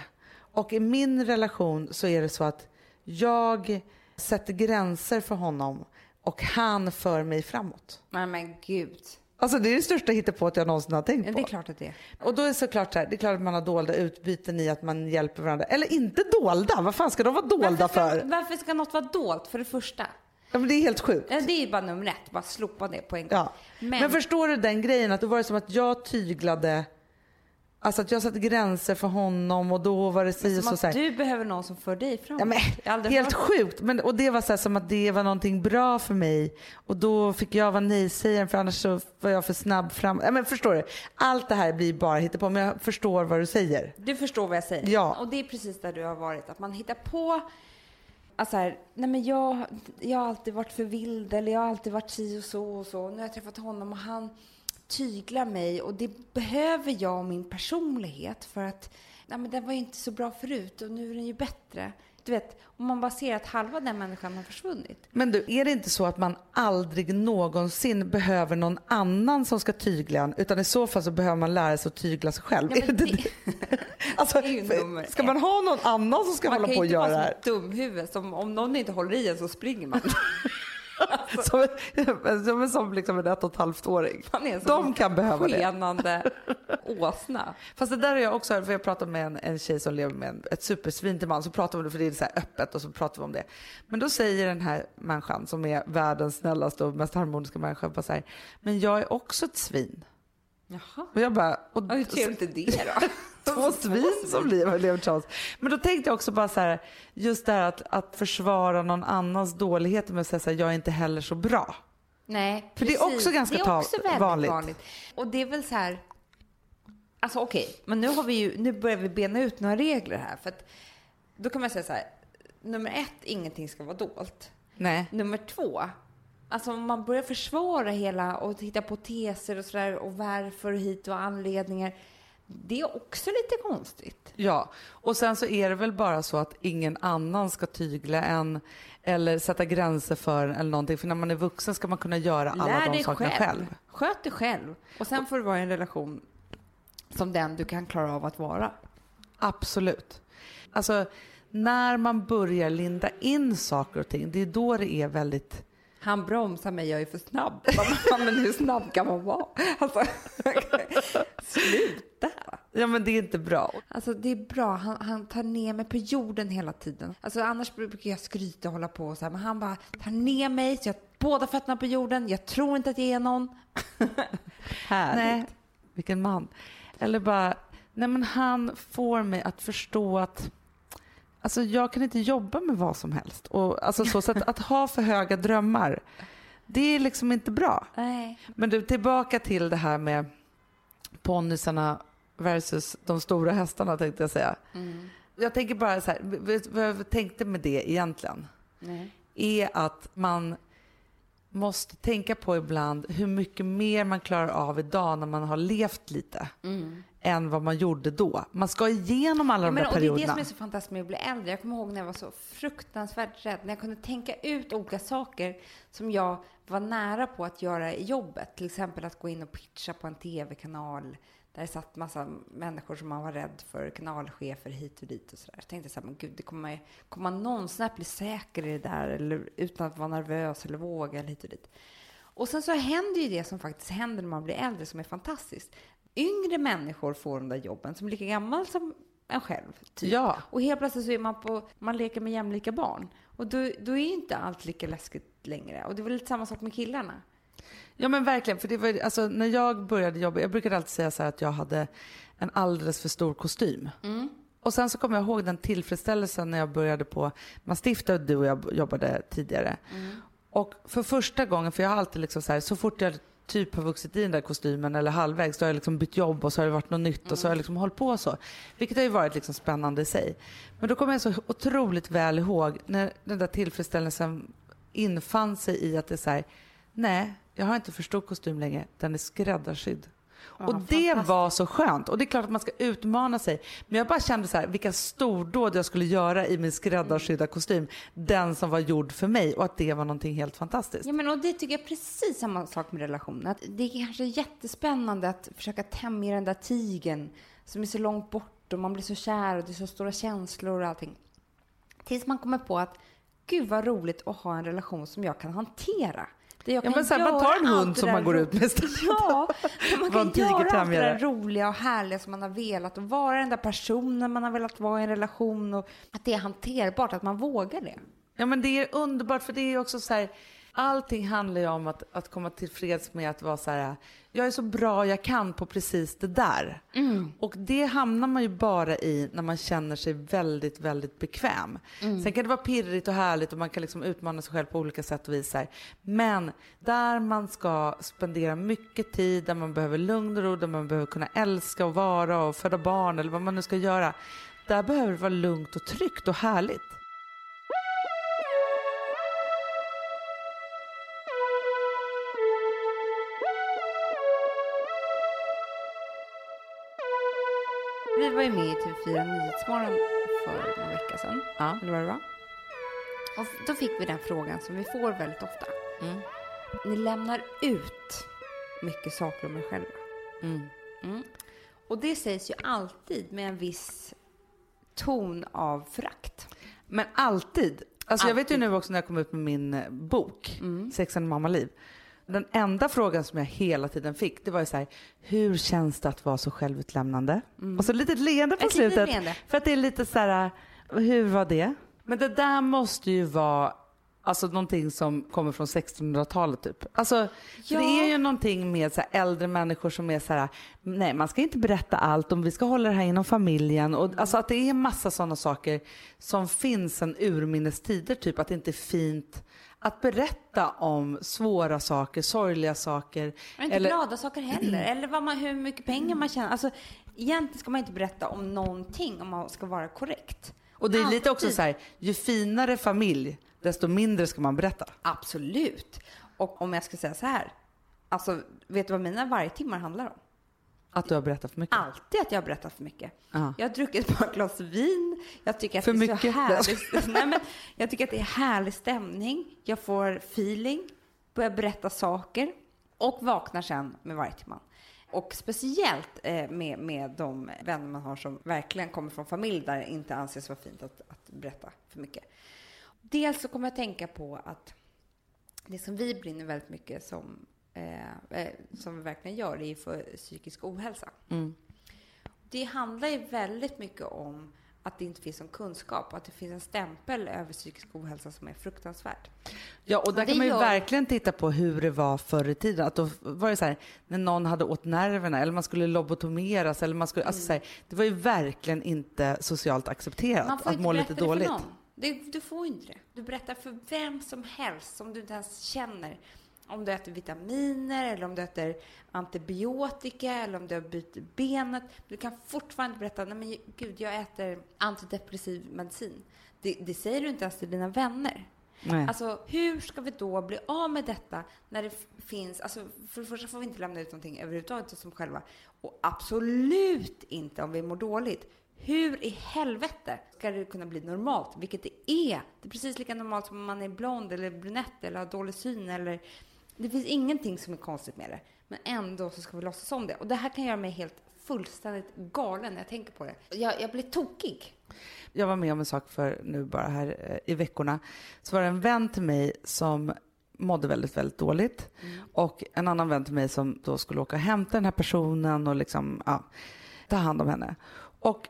Och i min relation så är det så att jag sätter gränser för honom och han för mig framåt. Men, men gud. Alltså det är det största hittepået jag någonsin har tänkt Ja, på. det är klart att det är. Och då är det såklart så här, det är klart att man har dolda utbyten i att man hjälper varandra. Eller inte dolda, vad fan ska de vara dolda Varför ska, för? varför ska något vara dolt för det första? Ja, men det är helt sjukt. Ja, Det är bara nummer ett, bara slopa det på en gång. Ja. Men, Men, förstår du den grejen att då var det som att jag tyglade, alltså att jag satte gränser för honom och då var det si och som så. att så här. du behöver någon som för dig framåt. Ja, men, helt sjukt. Men, och det var så här, som att det var någonting bra för mig. Och då fick jag vara nej-sägaren för annars så var jag för snabb fram. Ja, men förstår du? Allt det här blir bara hittepå men jag förstår vad du säger. Du förstår vad jag säger. Ja. Och det är precis där du har varit. Att man hittar på Alltså här, nej men jag, jag har alltid varit för vild eller jag har alltid varit si och så och så. Nu har jag träffat honom och han tyglar mig och det behöver jag och min personlighet för att nej men den var ju inte så bra förut och nu är den ju bättre. Du vet, om man bara ser att halva den människan har försvunnit. Men du, är det inte så att man aldrig någonsin behöver någon annan som ska tygla en? Utan i så fall så behöver man lära sig att tygla sig själv. Ja, *laughs* det det- *laughs* alltså, ju för- ska man ha någon annan som ska Man hålla kan på ju och inte göra vara det här? ett dumhuvud. Som om någon inte håller i en så springer man. *laughs* *laughs* Som, som, som liksom en ett och ett halvt åring. De kan behöva det. skenande åsna. *laughs* Fast det där har jag också hört, för jag pratade med en, en tjej som lever med en, ett supersvin till man, så pratar vi om det, för det är så öppet och så pratar vi om det. Men då säger den här människan som är världens snällaste och mest harmoniska människa bara så här, men jag är också ett svin. Jaha. Och jag bara, och, Ja, hur trevligt är det då? *laughs* två svin som lever lever tillsammans. Men då tänkte jag också bara så här, just det här att, att försvara någon annans dåligheter med att säga så här, jag är inte heller så bra. Nej, För det är precis. också ganska det är också väldigt vanligt. vanligt. Och det är väl så här, alltså okej, men nu har vi ju, nu börjar vi bena ut några regler här. För att då kan man säga så här, nummer ett, ingenting ska vara dolt. Nej. Nummer två, alltså om man börjar försvara hela och hitta på teser och sådär och varför och hit och anledningar. Det är också lite konstigt. Ja, och sen så är det väl bara så att ingen annan ska tygla en eller sätta gränser för en eller någonting. För när man är vuxen ska man kunna göra alla Lär de sakerna själv. själv. Sköt dig själv. Och sen får du vara i en relation som den du kan klara av att vara. Absolut. Alltså, när man börjar linda in saker och ting, det är då det är väldigt... Han bromsar mig, jag är för snabb. Men hur snabb kan man vara? Alltså, *laughs* sluta! Ja, men det är inte bra. Alltså det är bra, han, han tar ner mig på jorden hela tiden. Alltså annars brukar jag skryta och hålla på och så här, men han bara tar ner mig så jag har båda fötterna på jorden. Jag tror inte att jag är någon. *laughs* Härligt. Nej, vilken man. Eller bara, nej men han får mig att förstå att alltså jag kan inte jobba med vad som helst. Och, alltså så, så att, att ha för höga drömmar, det är liksom inte bra. Nej. Men du, tillbaka till det här med ponnysarna versus de stora hästarna tänkte jag säga. Jag tänker bara så här, vad jag tänkte med det egentligen? Nej. är att man måste tänka på ibland hur mycket mer man klarar av idag när man har levt lite än vad man gjorde då. Man ska igenom alla Ja, de men, där och det är det perioderna. som är så fantastiskt med att bli äldre. Jag kommer ihåg när jag var så fruktansvärt rädd. När jag kunde tänka ut olika saker som jag var nära på att göra i jobbet. Till exempel att gå in och pitcha på en tv-kanal där det satt massa människor som man var rädd för, kanalchefer hit och dit och sådär. Jag tänkte så här, men gud, det kommer, kommer man någonsin att bli säker i det där eller utan att vara nervös eller våga eller hit och dit. Och sen så händer ju det som faktiskt händer när man blir äldre som är fantastiskt. Yngre människor får de där jobben som är lika gammal som en själv. Typ. Ja. Och helt plötsligt så är man på, man leker med jämlika barn. Och då, då är inte allt lika läskigt längre. Och det var lite samma sak med killarna. Ja men verkligen, för det var, alltså, när jag började jobba, jag brukade alltid säga så att jag hade en alldeles för stor kostym. Och sen så kommer jag ihåg den tillfredsställelsen när jag började på Mastiff där du och jag jobbade tidigare. Och för första gången, för jag har alltid liksom så här, så fort jag typ har vuxit i den där kostymen eller halvvägs, då har jag liksom bytt jobb och så har det varit något nytt och så har jag liksom hållit på så. Vilket har ju varit liksom spännande i sig. Men då kommer jag så otroligt väl ihåg när den där tillfredsställelsen infann sig i att det är så här, nej, jag har inte för stor kostym längre, den är skräddarsydd. Och det var så skönt. Och det är klart att man ska utmana sig. Men jag bara kände så här, vilka stordåd jag skulle göra i min skräddarsydda kostym. Den som var gjord för mig och att det var någonting helt fantastiskt. Ja, men och det tycker jag är precis samma sak med relationen. Att det är kanske jättespännande att försöka tämja den där tigen som är så långt bort och man blir så kär och det är så stora känslor och allting. Tills man kommer på att gud vad roligt att ha en relation som jag kan hantera. Där jag Ja, men så här, man tar en hund som man går ut med istället. *laughs* Ja, man kan göra allt det där roliga och härliga som man har velat och vara den där personen man har velat vara i en relation och att det är hanterbart, att man vågar det. Ja men det är underbart för det är också så här, allting handlar ju om att, att komma till freds med att vara så här, jag är så bra jag kan på precis det där. Och det hamnar man ju bara i när man känner sig väldigt, väldigt bekväm. Sen kan det vara pirrigt och härligt och man kan liksom utmana sig själv på olika sätt och vis. här. Men där man ska spendera mycket tid, där man behöver lugn och ro, där man behöver kunna älska och vara och föda barn eller vad man nu ska göra. Där behöver det vara lugnt och tryggt och härligt. Vi var ju med i TV4 Nyhetsmorgon för några vecka sedan. Ja. Eller vad det var. Och då fick vi den frågan som vi får väldigt ofta. Mm. Ni lämnar ut mycket saker om er själva. Mm. Och det sägs ju alltid med en viss ton av förakt. Men alltid. Alltså jag vet ju Alltid. nu också när jag kom ut med min bok, Sex and Mamma-liv. Den enda frågan som jag hela tiden fick, det var ju så här, hur känns det att vara så självutlämnande? Och så ett litet leende på Ett slutet. leende. För att det är lite så här, hur var det? Men det där måste ju vara Alltså någonting som kommer från 1600-talet typ. Alltså, Ja. det är ju någonting med så här, äldre människor som är så här, nej man ska inte berätta allt om vi ska hålla det här inom familjen. Och, alltså att det är massa sådana saker som finns sedan urminnes tider, typ att det inte är fint att berätta om svåra saker, sorgliga saker. Och inte glada saker heller. Eller vad man, hur mycket pengar man tjänar. Alltså, egentligen ska man inte berätta om någonting om man ska vara korrekt. Och det är lite också Alltid. så här, ju finare familj, desto mindre ska man berätta. Absolut. Och om jag ska säga så här. Alltså, vet du vad mina vargtimmar handlar om? Att du har berättat för mycket. Alltid att jag har berättat för mycket. Ja. Jag har druckit ett par glas vin. Jag tycker att För det är så mycket? härligt. *laughs* Nej, men jag tycker att det är härlig stämning. Jag får feeling, börjar berätta saker och vaknar sen med vargtimman. Och speciellt eh, med, med de vänner man har som verkligen kommer från familj där det inte anses vara fint att, att berätta för mycket. Dels så kommer jag tänka på att det som vi brinner väldigt mycket som, eh, eh, som vi verkligen gör, det är för psykisk ohälsa. Det handlar ju väldigt mycket om att det inte finns någon kunskap och att det finns en stämpel över psykisk ohälsa som är fruktansvärd. Ja, och där Det kan man ju gör- verkligen titta på hur det var förr i tiden. Att då var det så här, när någon hade åt nerverna eller man skulle lobotomeras eller man skulle, alltså så här, det var ju verkligen inte socialt accepterat Man får att inte må lite det dåligt. för någon. Det, du får inte det. Du berättar för vem som helst som du inte ens känner. Om du äter vitaminer eller om du äter antibiotika eller om du har bytt benet. Du kan fortfarande berätta, nej men gud, jag äter antidepressiv medicin. Det, det säger du inte ens till dina vänner. Nej. Alltså, hur ska vi då bli av med detta när det finns... Alltså, för det första får vi inte lämna ut någonting överhuvudtaget som själva. Och absolut inte om vi mår dåligt. Hur i helvete ska det kunna bli normalt? Vilket det är. Det är precis lika normalt som om man är blond eller brunett eller har dålig syn eller... Det finns ingenting som är konstigt med det. Men ändå så ska vi låtsas om det. Och det här kan göra mig helt fullständigt galen när jag tänker på det. Jag, jag blir tokig. Jag var med om en sak för nu bara här eh, i veckorna. Så var det en vän till mig som mådde väldigt, väldigt dåligt. Och en annan vän till mig som då skulle åka och hämta den här personen och liksom, ja, ta hand om henne. Och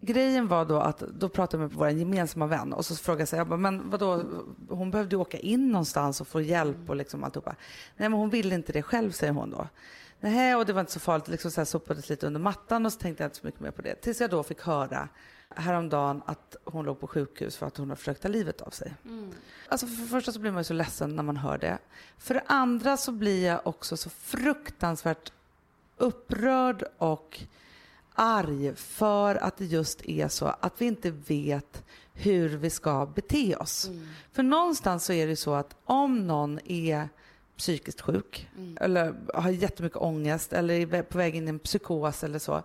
grejen var då att då pratade jag med vår gemensamma vän och så frågade jag, jag bara, men vadå, hon behövde ju åka in någonstans och få hjälp och liksom alltihopa. Nej men hon ville inte det själv säger hon då. Nej, och det var inte så farligt, liksom så här sopades lite under mattan och så tänkte jag inte så mycket mer på det. Tills jag då fick höra häromdagen att hon låg på sjukhus för att hon har försökt ta livet av sig. Alltså för det första så blir man ju så ledsen när man hör det. För det andra så blir jag också så fruktansvärt upprörd och arg för att det just är så att vi inte vet hur vi ska bete oss. För någonstans så är det så att om någon är psykiskt sjuk eller har jättemycket ångest eller är på väg in i en psykos eller så,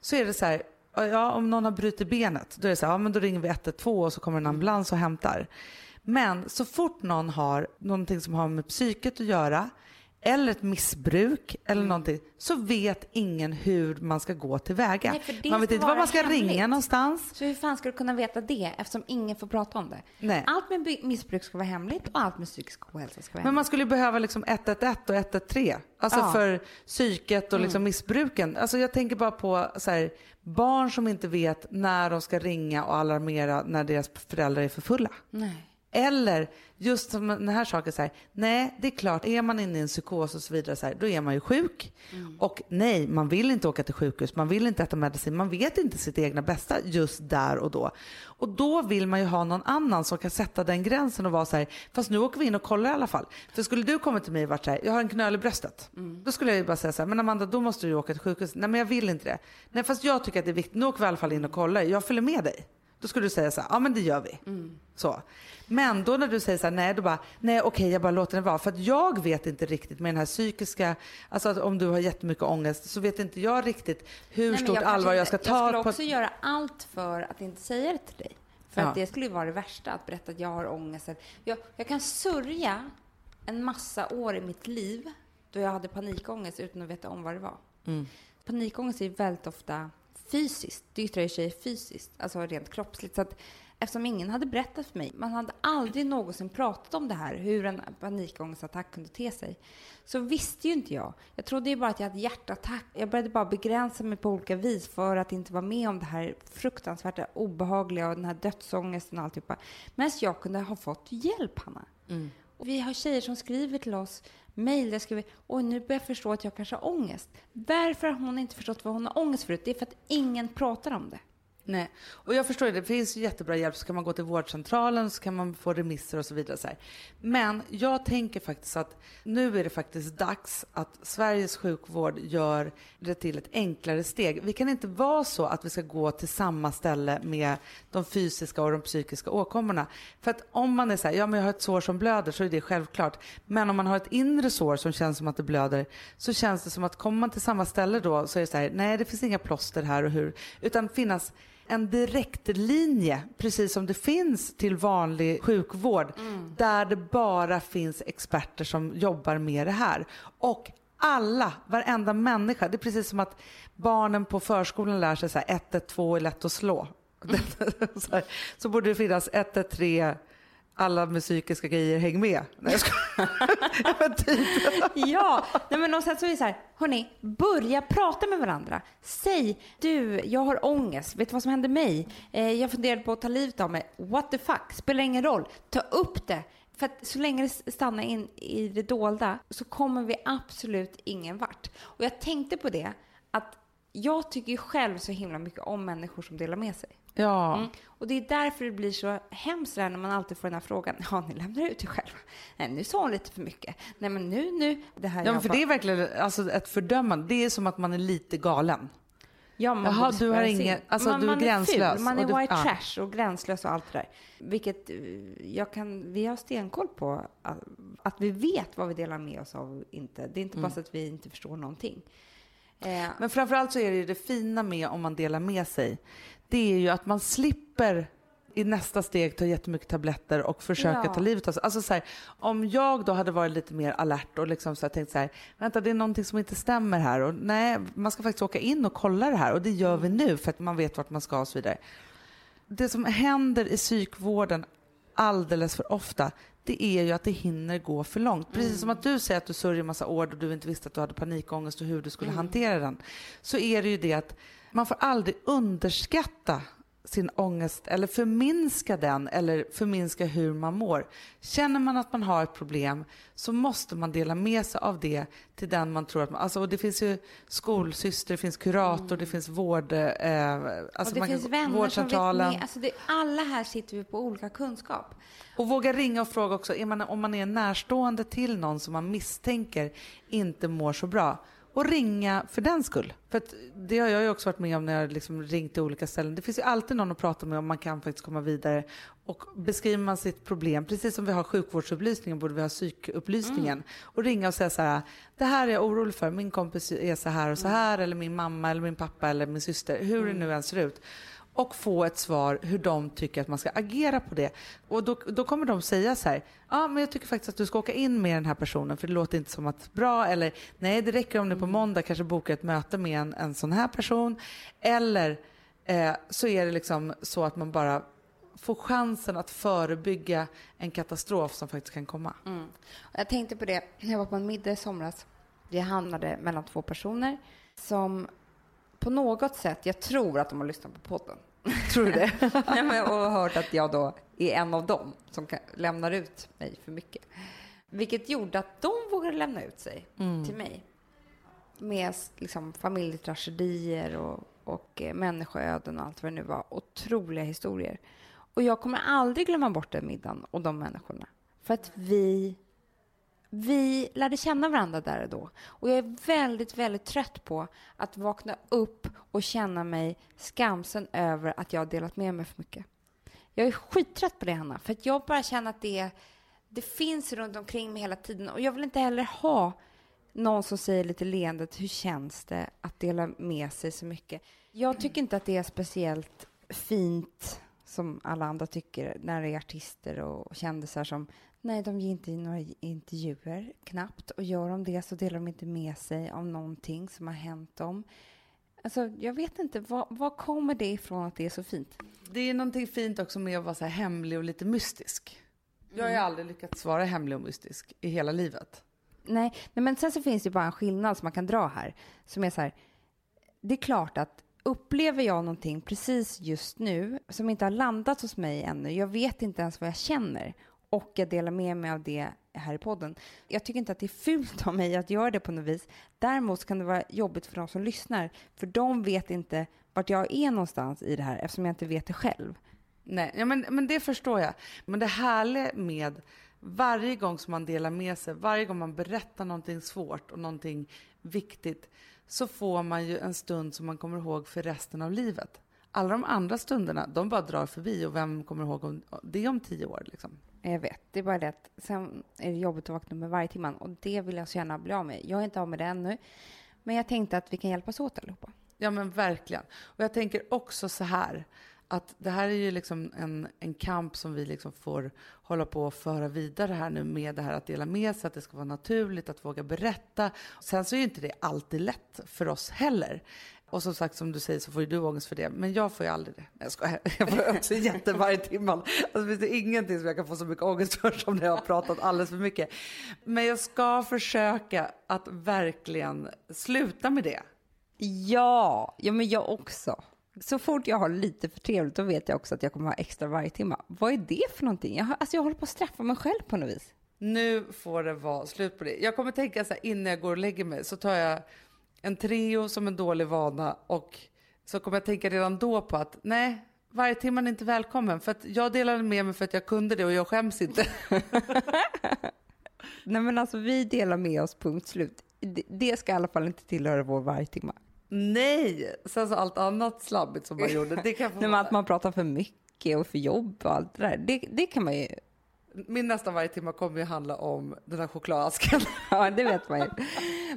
så är det så här, ja, om någon har brutit benet, då är det så här, ja, men då ringer vi 112 och så kommer en ambulans och hämtar. Men så fort någon har någonting som har med psyket att göra eller ett missbruk eller någonting så vet ingen hur man ska gå tillväga. Nej, man vet inte var man ska hemligt. ringa någonstans. Så hur fan ska du kunna veta det eftersom ingen får prata om det? Nej. Allt med missbruk ska vara hemligt och allt med psykisk ohälsa ska vara Men hemligt. man skulle behöva liksom 111 och 113. Alltså Ja. för psyket och liksom missbruken. Alltså jag tänker bara på så här, barn som inte vet när de ska ringa och alarmera när deras föräldrar är för fulla. Nej. Eller just som den här saken så här, nej det är klart, är man inne i en psykos och så vidare så här, då är man ju sjuk. Och nej, man vill inte åka till sjukhus, man vill inte äta medicin, man vet inte sitt egna bästa just där och då. Och då vill man ju ha någon annan som kan sätta den gränsen och vara så här, fast nu åker vi in och kollar i alla fall. För skulle du komma till mig och varit så här, jag har en knöl i bröstet. Då skulle jag ju bara säga så här, men Amanda då måste du åka till sjukhus. Nej men jag vill inte det. Nej fast jag tycker att det är viktigt, nu åker vi i alla fall in och kollar, jag följer med dig. Då skulle du säga så här, ja men det gör vi. Så. Men då när du säger så här, nej, då bara, nej okej jag bara låter den vara. För att jag vet inte riktigt med den här psykiska, alltså att om du har jättemycket ångest så vet inte jag riktigt hur Nej, stort jag allvar jag ska ta Jag skulle på. också göra allt för att inte säga det till dig. För Ja. att det skulle vara det värsta, att berätta att jag har ångest. Jag, jag kan sörja en massa år i mitt liv då jag hade panikångest utan att veta om vad det var. Mm. Panikångest är väldigt ofta fysiskt. Det yttrar sig fysiskt, alltså rent kroppsligt. Så att eftersom ingen hade berättat för mig, man hade aldrig någonsin pratat om det här, hur en panikångestattack kunde te sig, så visste ju inte jag. Jag trodde ju bara att jag hade hjärtattack. Jag började bara begränsa mig på olika vis för att inte vara med om det här fruktansvärda obehagliga och den här dödsångesten och alltihopa. Medan jag kunde ha fått hjälp, Hanna. Och vi har tjejer som skriver till oss mejl där jag skriver och nu börjar jag förstå att jag kanske har ångest. Varför har hon inte förstått vad hon har ångest förut? Det är för att ingen pratar om det. Nej, och jag förstår det. Det finns jättebra hjälp. Så kan man gå till vårdcentralen så kan man få remisser och så vidare. Så här. Men jag tänker faktiskt att nu är det faktiskt dags att Sveriges sjukvård gör det till ett enklare steg. Vi kan inte vara så att vi ska gå till samma ställe med de fysiska och de psykiska åkommorna. För att om man är så här, ja men jag har ett sår som blöder så är det självklart. Men om man har ett inre sår som känns som att det blöder så känns det som att kommer man till samma ställe då så är det så här, nej det finns inga plåster här och hur. Utan finnas en direktlinje, precis som det finns till vanlig sjukvård, där det bara finns experter som jobbar med det här. Och alla, varenda människa, det är precis som att barnen på förskolan lär sig så här, 112 är lätt att slå. *laughs* så, här, så borde det finnas 113 alla med psykiska grejer, häng med. Nej, jag skojar. *laughs* Men typ. Ja, nej men och sen så är det så här, hörni, börja prata med varandra. Säg, du, jag har ångest, vet du vad som hände mig? Eh, jag funderade på att ta livet av mig. What the fuck, spelar ingen roll. Ta upp det. För att så länge det stannar in i det dolda så kommer vi absolut ingen vart. Och jag tänkte på det, att jag tycker ju själv så himla mycket om människor som delar med sig. Ja. Mm. Och det är därför det blir så hemskt när man alltid får den här frågan. Ja, ni lämnar ut er själva. Nej, nu sa hon lite för mycket. Nej, men nu, nu. Det här Ja, för bara- det är verkligen alltså, ett fördömande. Det är som att man är lite galen. Ja, man Jaha, du har ingen- in. alltså, man, du är man gränslös ful, man och är du- white ja. trash och gränslös och allt det där. Vilket eh, jag kan, vi har stenkoll på att, att vi vet vad vi delar med oss av och inte. Det är inte bara Mm. så att vi inte förstår någonting. Eh, Men framförallt så är det ju det fina med om man delar med sig. Det är ju att man slipper i nästa steg ta jättemycket tabletter och försöka Ja. ta livet av sig. Alltså så här, om jag då hade varit lite mer alert och liksom så här, tänkt så här, vänta det är någonting som inte stämmer här och nej, man ska faktiskt åka in och kolla det här och det gör vi nu för att man vet vart man ska och så vidare. Det som händer i psykvården alldeles för ofta, det är ju att det hinner gå för långt. Precis som att du säger att du sörjer massa år och du inte visste att du hade panikångest och hur du skulle hantera den. Så är det ju det att man får aldrig underskatta sin ångest eller förminska den eller förminska hur man mår. Känner man att man har ett problem så måste man dela med sig av det till den man tror att man... Alltså, och det finns ju skolsyster, det finns kurator, det finns vård... Eh, alltså och det finns vänner som vet vårdcentralen. Alltså det, alla här sitter vi på olika kunskap. Och våga ringa och fråga också, man, om man är närstående till någon som man misstänker inte mår så bra. Och ringa för den skull. För det har jag ju också varit med om när jag liksom ringt till olika ställen. Det finns ju alltid någon att prata med om man kan faktiskt komma vidare. Och beskriver man sitt problem, precis som vi har sjukvårdsupplysningen borde vi ha psykupplysningen. Och ringa och säga så här, det här är jag orolig för, min kompis är så här och så här, eller min mamma eller min pappa eller min syster, hur det nu än ser ut och få ett svar hur de tycker att man ska agera på det. Och då, då kommer de säga så här, ja men jag tycker faktiskt att du ska åka in med den här personen för det låter inte som att bra eller nej det räcker om du på måndag kanske bokar ett möte med en, en sån här person. Eller eh, så är det liksom så att man bara får chansen att förebygga en katastrof som faktiskt kan komma. Mm. Jag tänkte på det jag var på en middag i somras. Vi hamnade mellan två personer som på något sätt, jag tror att de har lyssnat på podden. *laughs* Tror du det? *laughs* Nej, men, och hört att jag då är en av dem som kan, lämnar ut mig för mycket. Vilket gjorde att de vågade lämna ut sig till mig. Med liksom, familjetragedier och, och eh, människoöden och allt vad det nu var. Otroliga historier. Och jag kommer aldrig glömma bort den middagen och de människorna. För att vi, vi lärde känna varandra där och då. Och jag är väldigt, väldigt trött på att vakna upp och känna mig skamsen över att jag har delat med mig för mycket. Jag är skittrött på det, Hanna. För att jag bara känner att det, det finns runt omkring mig hela tiden. Och jag vill inte heller ha någon som säger lite leendet, hur känns det att dela med sig så mycket? Jag tycker inte att det är speciellt fint som alla andra tycker när det är artister och kändisar som nej, de ger inte några intervjuer knappt och gör de det så delar de inte med sig av någonting som har hänt dem. Alltså, jag vet inte, var kommer det ifrån att det är så fint? Det är någonting fint också med att vara så här hemlig och lite mystisk. Jag har ju aldrig lyckats vara hemlig och mystisk i hela livet. Nej, nej, men sen så finns det bara en skillnad som man kan dra här. Som är så här, det är klart att upplever jag någonting precis just nu som inte har landat hos mig ännu, jag vet inte ens vad jag känner och jag delar med mig av det här i podden. Jag tycker inte att det är fult av mig att göra det på något vis. Däremot kan det vara jobbigt för de som lyssnar, för de vet inte vart jag är någonstans i det här eftersom jag inte vet det själv. Nej, ja, men, men det förstår jag. Men det härliga med varje gång som man delar med sig, varje gång man berättar någonting svårt och någonting viktigt, så får man ju en stund som man kommer ihåg för resten av livet. Alla de andra stunderna, de bara drar förbi och vem kommer ihåg om, det om tio år? Liksom. Eh, jag vet, det är bara det att sen är det jobbigt att vakna med varje timme och det vill jag så gärna bli av med. Jag är inte av med det ännu, men jag tänkte att vi kan hjälpas åt allihopa. Ja men verkligen. Och jag tänker också så här, att det här är ju liksom en, en kamp som vi liksom får hålla på och föra vidare här nu med det här att dela med sig, att det ska vara naturligt, att våga berätta. Sen så är ju inte det alltid lätt för oss heller. Och som sagt, som du säger så får ju du ångest för det. Men jag får ju aldrig det. Nej, Jag skojar. *laughs* Jag får också jätte varje timme. Alltså finns det ingenting som jag kan få så mycket ångest för som när jag har pratat alldeles för mycket. Men jag ska försöka att verkligen sluta med det. Ja, ja men jag också. Så fort jag har lite för trevligt då vet jag också att jag kommer ha extra varje timme. Vad är det för någonting? Jag, har, alltså jag håller på att straffa mig själv på något vis. Nu får det vara slut på det. Jag kommer tänka så här innan jag går och lägger mig så tar jag en Treo som en dålig vana och så kommer jag tänka redan då på att nej, Varje timman är inte välkommen. För att jag delade med mig för att jag kunde det och jag skäms inte. *laughs* Nej men alltså vi delar med oss, punkt slut. Det, ska i alla fall inte tillhöra vår vargtimma. Nej! Sen så allt annat slabbigt som man gjorde, det kan *laughs* få Nej, att man pratar för mycket och för jobb och allt det där. Det, det kan man ju, Min nästa varje timme kommer ju handla om den här chokladasken. *laughs* ja det vet man ju.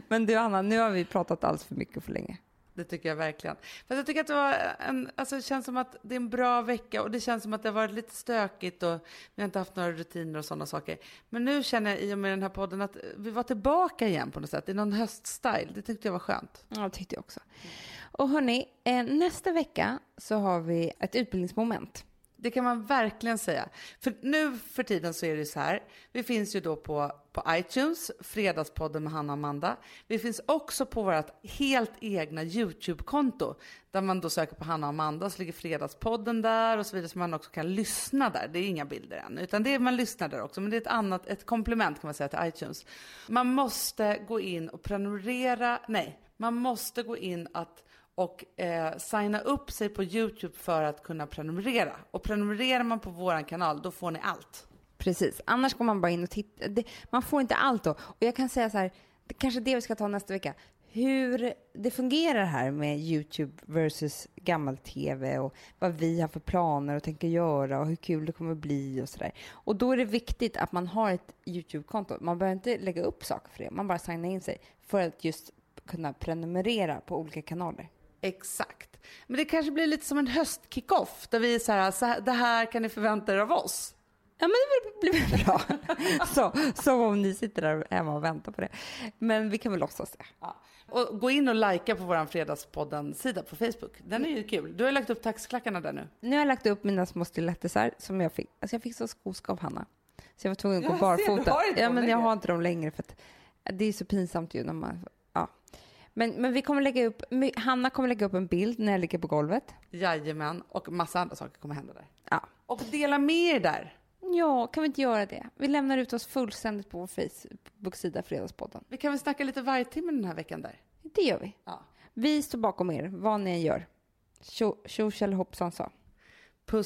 Men du Anna, nu har vi pratat alls för mycket för länge. Det tycker jag verkligen. För jag tycker att det var en, alltså det känns som att det är en bra vecka och det känns som att det har varit lite stökigt och vi har inte haft några rutiner och sådana saker. Men nu känner jag i och med den här podden att vi var tillbaka igen på något sätt i någon höststyle. Det tyckte jag var skönt. Ja, det tyckte jag också. Och hörni, eh, nästa vecka så har vi ett utbildningsmoment. Det kan man verkligen säga. För nu för tiden så är det så här. Vi finns ju då på, på iTunes, Fredagspodden med Hanna och Amanda. Vi finns också på vårt helt egna YouTube-konto där man då söker på Hanna och Amanda så ligger Fredagspodden där och så vidare så man också kan lyssna där. Det är inga bilder än utan det är, man lyssnar där också men det är ett annat, ett komplement kan man säga till iTunes. Man måste gå in och prenumerera, nej, man måste gå in att och eh, signa upp sig på YouTube för att kunna prenumerera. Och prenumererar man på vår kanal, då får ni allt. Precis, annars går man bara in och tittar. Det, man får inte allt då. Och jag kan säga så här, det kanske det vi ska ta nästa vecka. Hur det fungerar här med YouTube versus gammal-tv och vad vi har för planer och tänker göra och hur kul det kommer bli och sådär. Och då är det viktigt att man har ett YouTube-konto. Man behöver inte lägga upp saker för det, man bara signar in sig för att just kunna prenumerera på olika kanaler. Exakt. Men det kanske blir lite som en höstkickoff där vi är så här, så här, det här kan ni förvänta er av oss. Ja, men det blir blir bra. *laughs* så, som om ni sitter där hemma och väntar på det. Men vi kan väl låtsas det. Ja. Och gå in och likea på vår Fredagspodden-sida på Facebook. Den är ju kul. Du har lagt upp taxklackarna där nu. Nu har jag lagt upp mina små stilettisar som jag fick. Alltså jag fick så skoskav av Hanna. Så jag var tvungen att gå Jag barfota. Ja, men jag längre. har inte dem längre för att det är så pinsamt ju när man. Men, men vi kommer lägga upp, Hanna kommer lägga upp en bild när jag ligger på golvet. Jajamän. Och massa andra saker kommer hända där. Ja. Och dela med er där. Ja, kan vi inte göra det? Vi lämnar ut oss fullständigt på vår Facebook-sida Fredagspodden. Vi kan väl snacka lite vargtimme den här veckan där. Det gör vi. Ja. Vi står bakom er, vad ni än gör. Tjo tjo tjell hoppsan sa. Puss